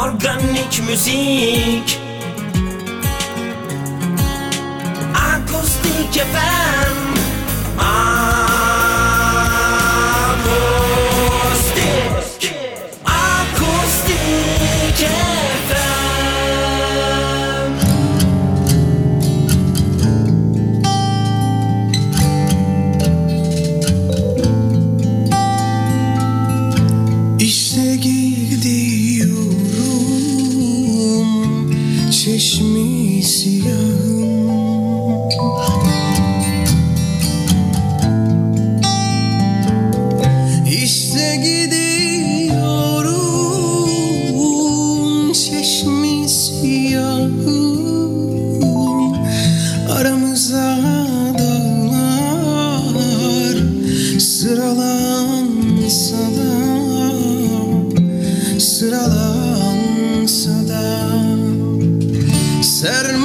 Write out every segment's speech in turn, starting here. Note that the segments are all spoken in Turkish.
Organik müzik. Akustik FM ser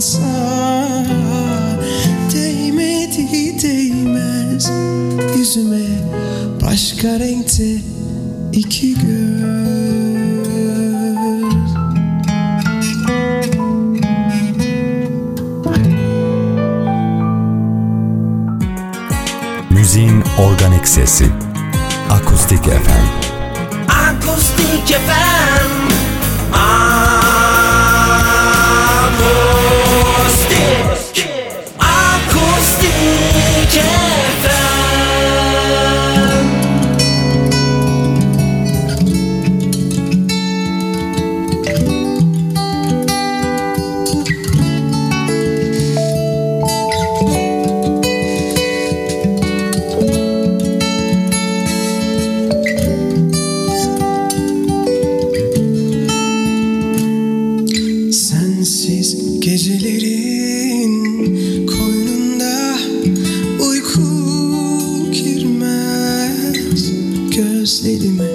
sansa Değmedi değmez. Yüzüme Başka renkte iki göz. Müziğin organik sesi. Akustik FM Akustik FM Özledim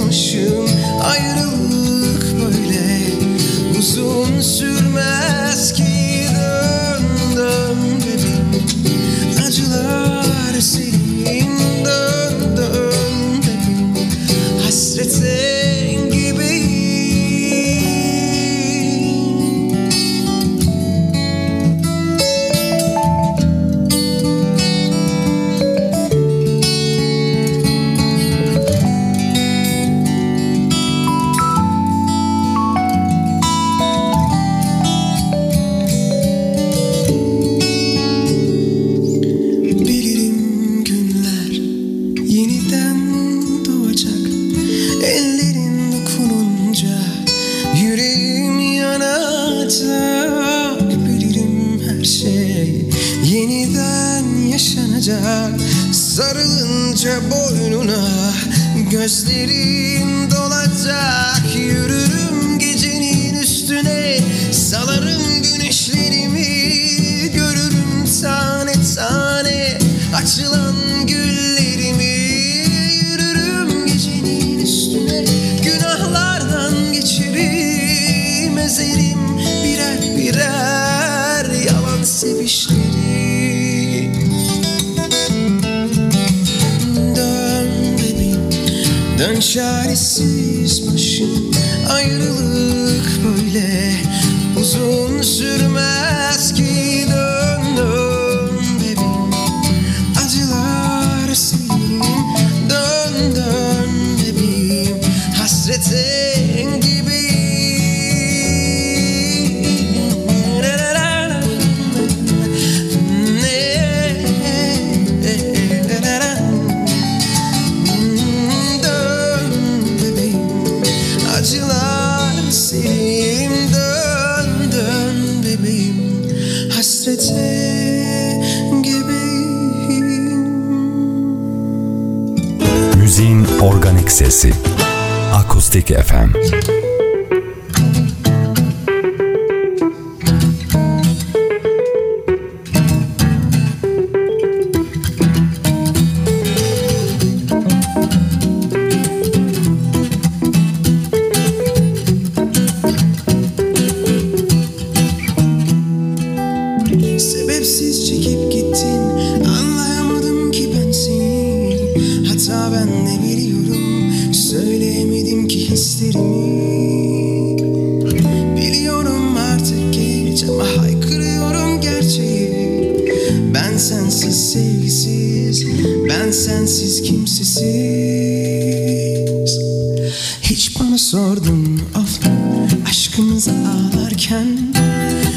başım Ayrılık böyle. Uzun sürmez Sarılınca boynuna gözlerin dolacak. Yürürüm gecenin üstüne salarım güneşlerimi. Görürüm tane tane açılan güllerimi çaresiz başım. Ayrılık böyle Uzun sürmez sesi. Akustik FM. Aşkımızı ağlarken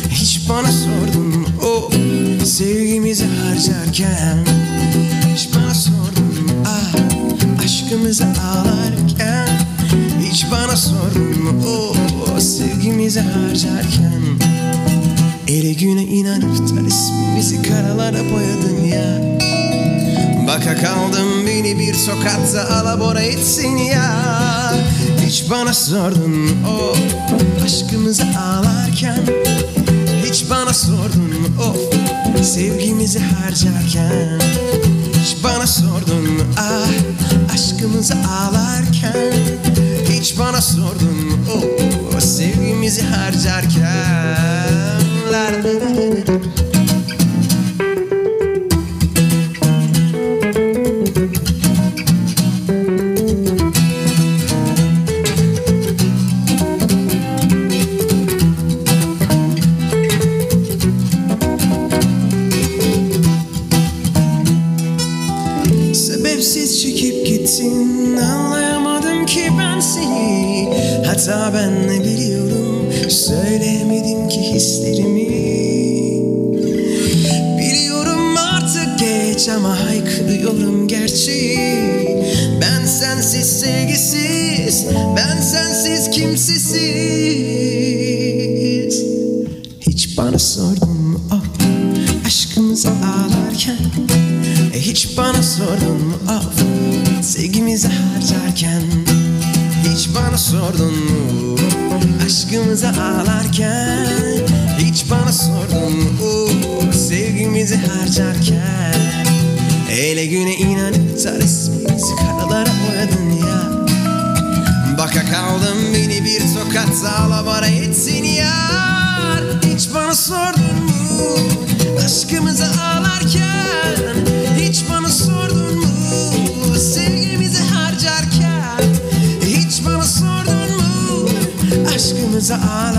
Hiç bana sordun o Sevgimizi harcarken. Hiç bana sordun ah Aşkımızı ağlarken. Hiç bana sordun o Sevgimizi harcarken. Ele güne inanıp da ismimizi karalara boyadın ya. Baka kaldım beni bir sokakta alabora etsin ya Hiç bana sordun o aşkımızı ağlarken? Hiç bana sordun o sevgimizi harcarken? Hiç bana sordun ah aşkımızı ağlarken? Hiç bana sordun o sevgimizi harcarken? La la la la la. Aşkımızı ağlarken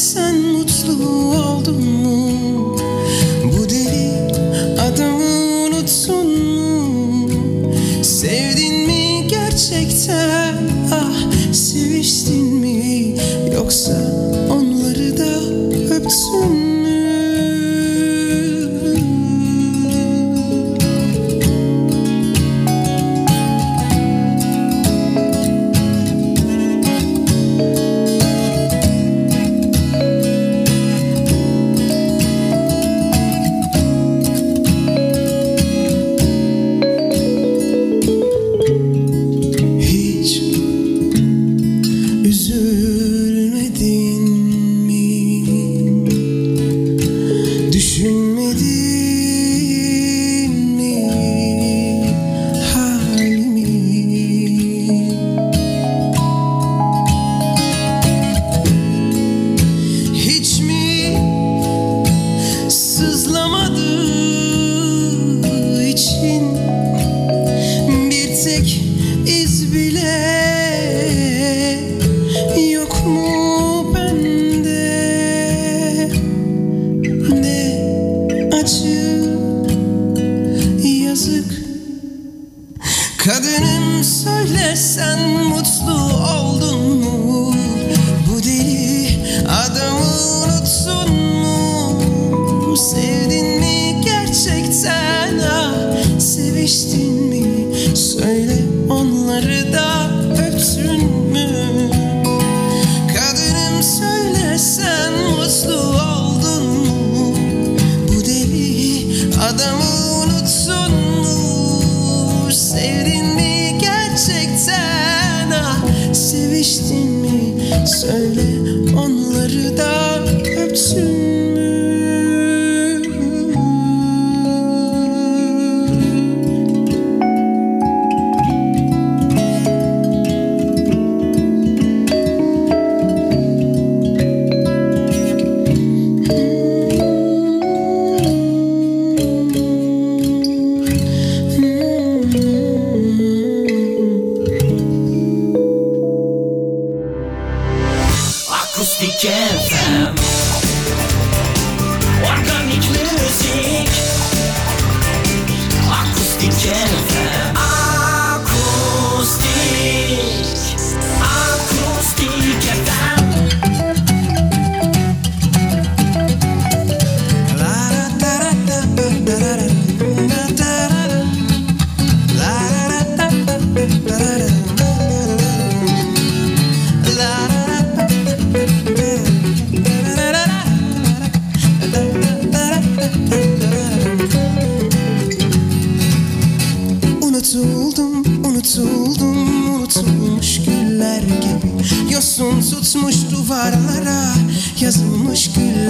sen mutlu ol. Vazgeçtin mi? Söyle onları da öpsün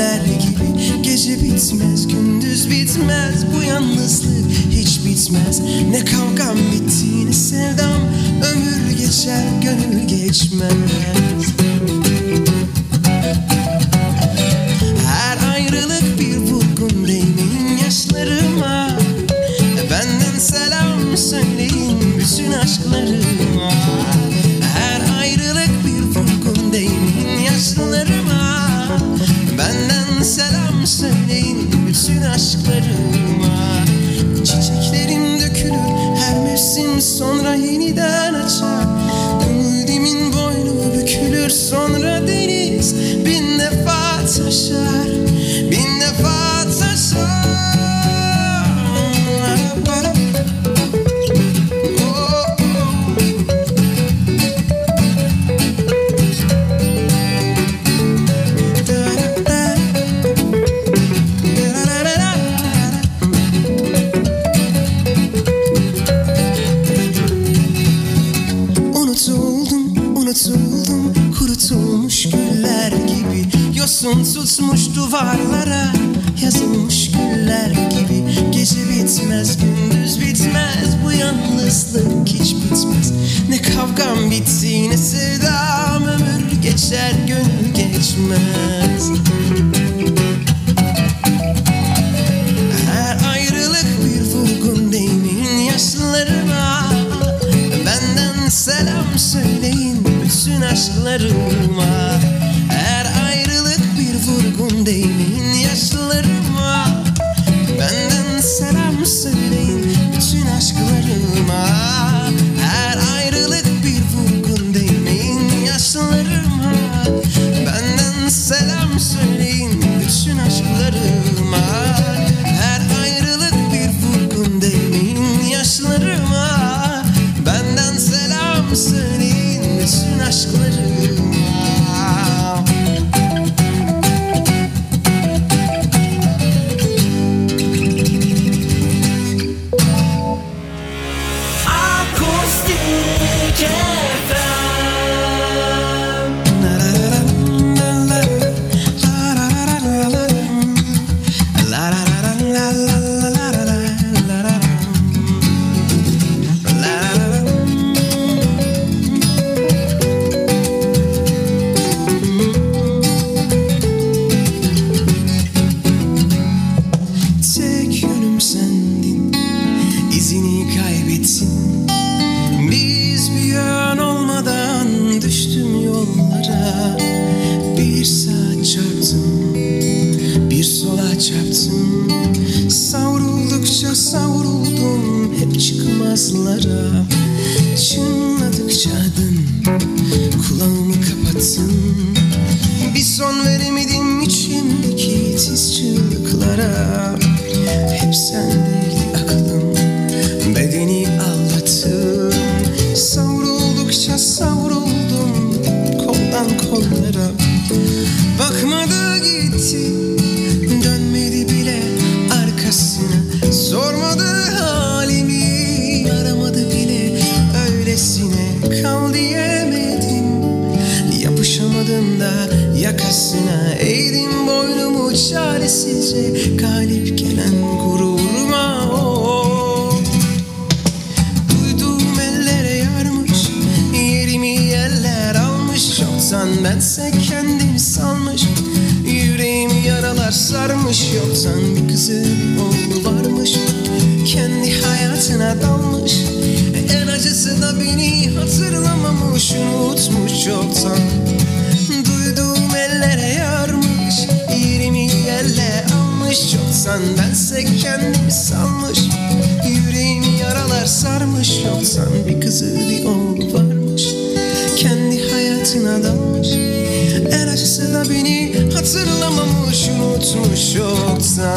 Güller gibi. Gece bitmez gündüz bitmez. Bu yalnızlık hiç bitmez. Ne kavgam bitti ne sevdam. Ömür geçer gönül geçmez. Violetta. söyleyeyim bütün aşklarıma. Bense kendimi salmış Yüreğimi yaralar sarmış Yoktan bir kızı bir oğlu varmış Kendi hayatına dalmış. En acısı da beni hatırlamamış Unutmuş çoktan Duyduğum ellere yarmış Yerimi yerle almış. Çoktan bense kendimi salmış Yüreğimi yaralar sarmış. Yoktan bir kızı bir oğlu varmış acısına daş El acısı da beni hatırlamamış unutmuş yoksa.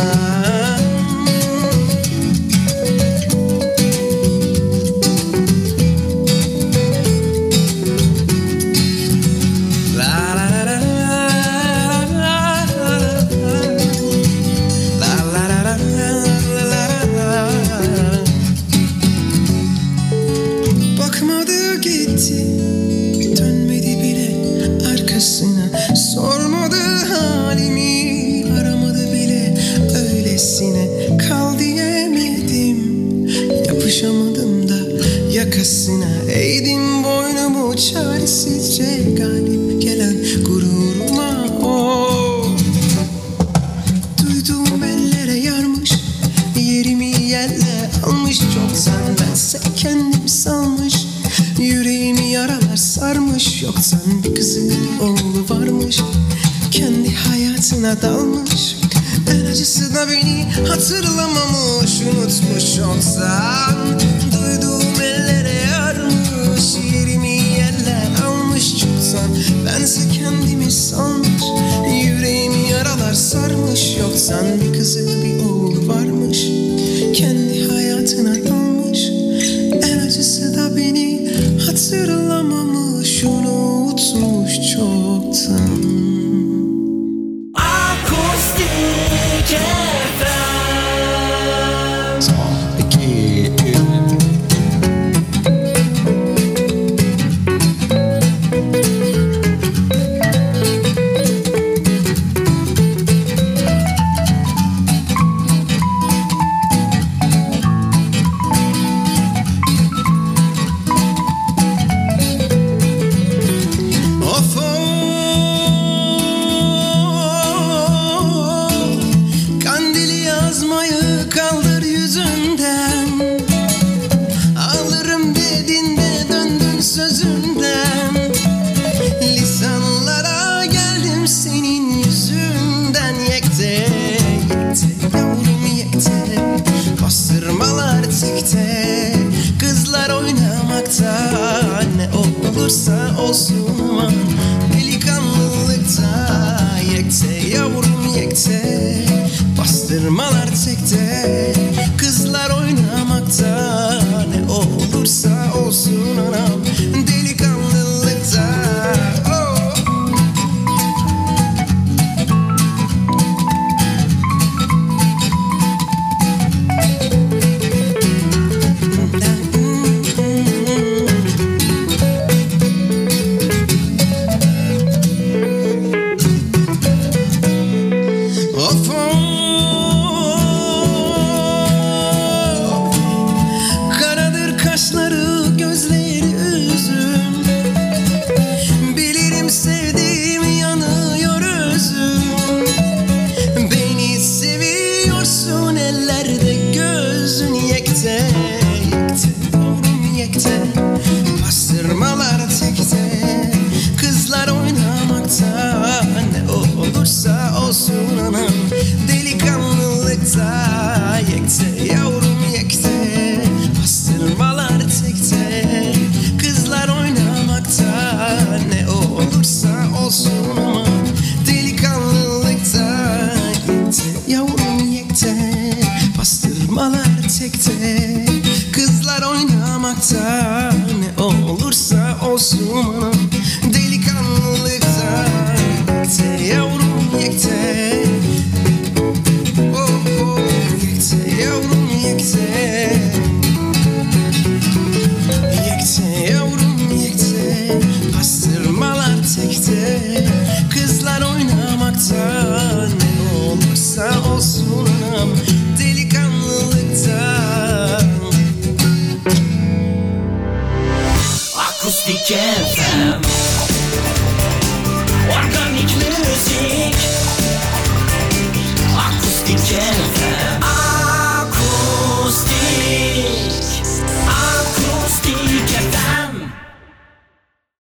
Uykuya dalmış En acısı da beni hatırlamamış. Unutmuş çoktan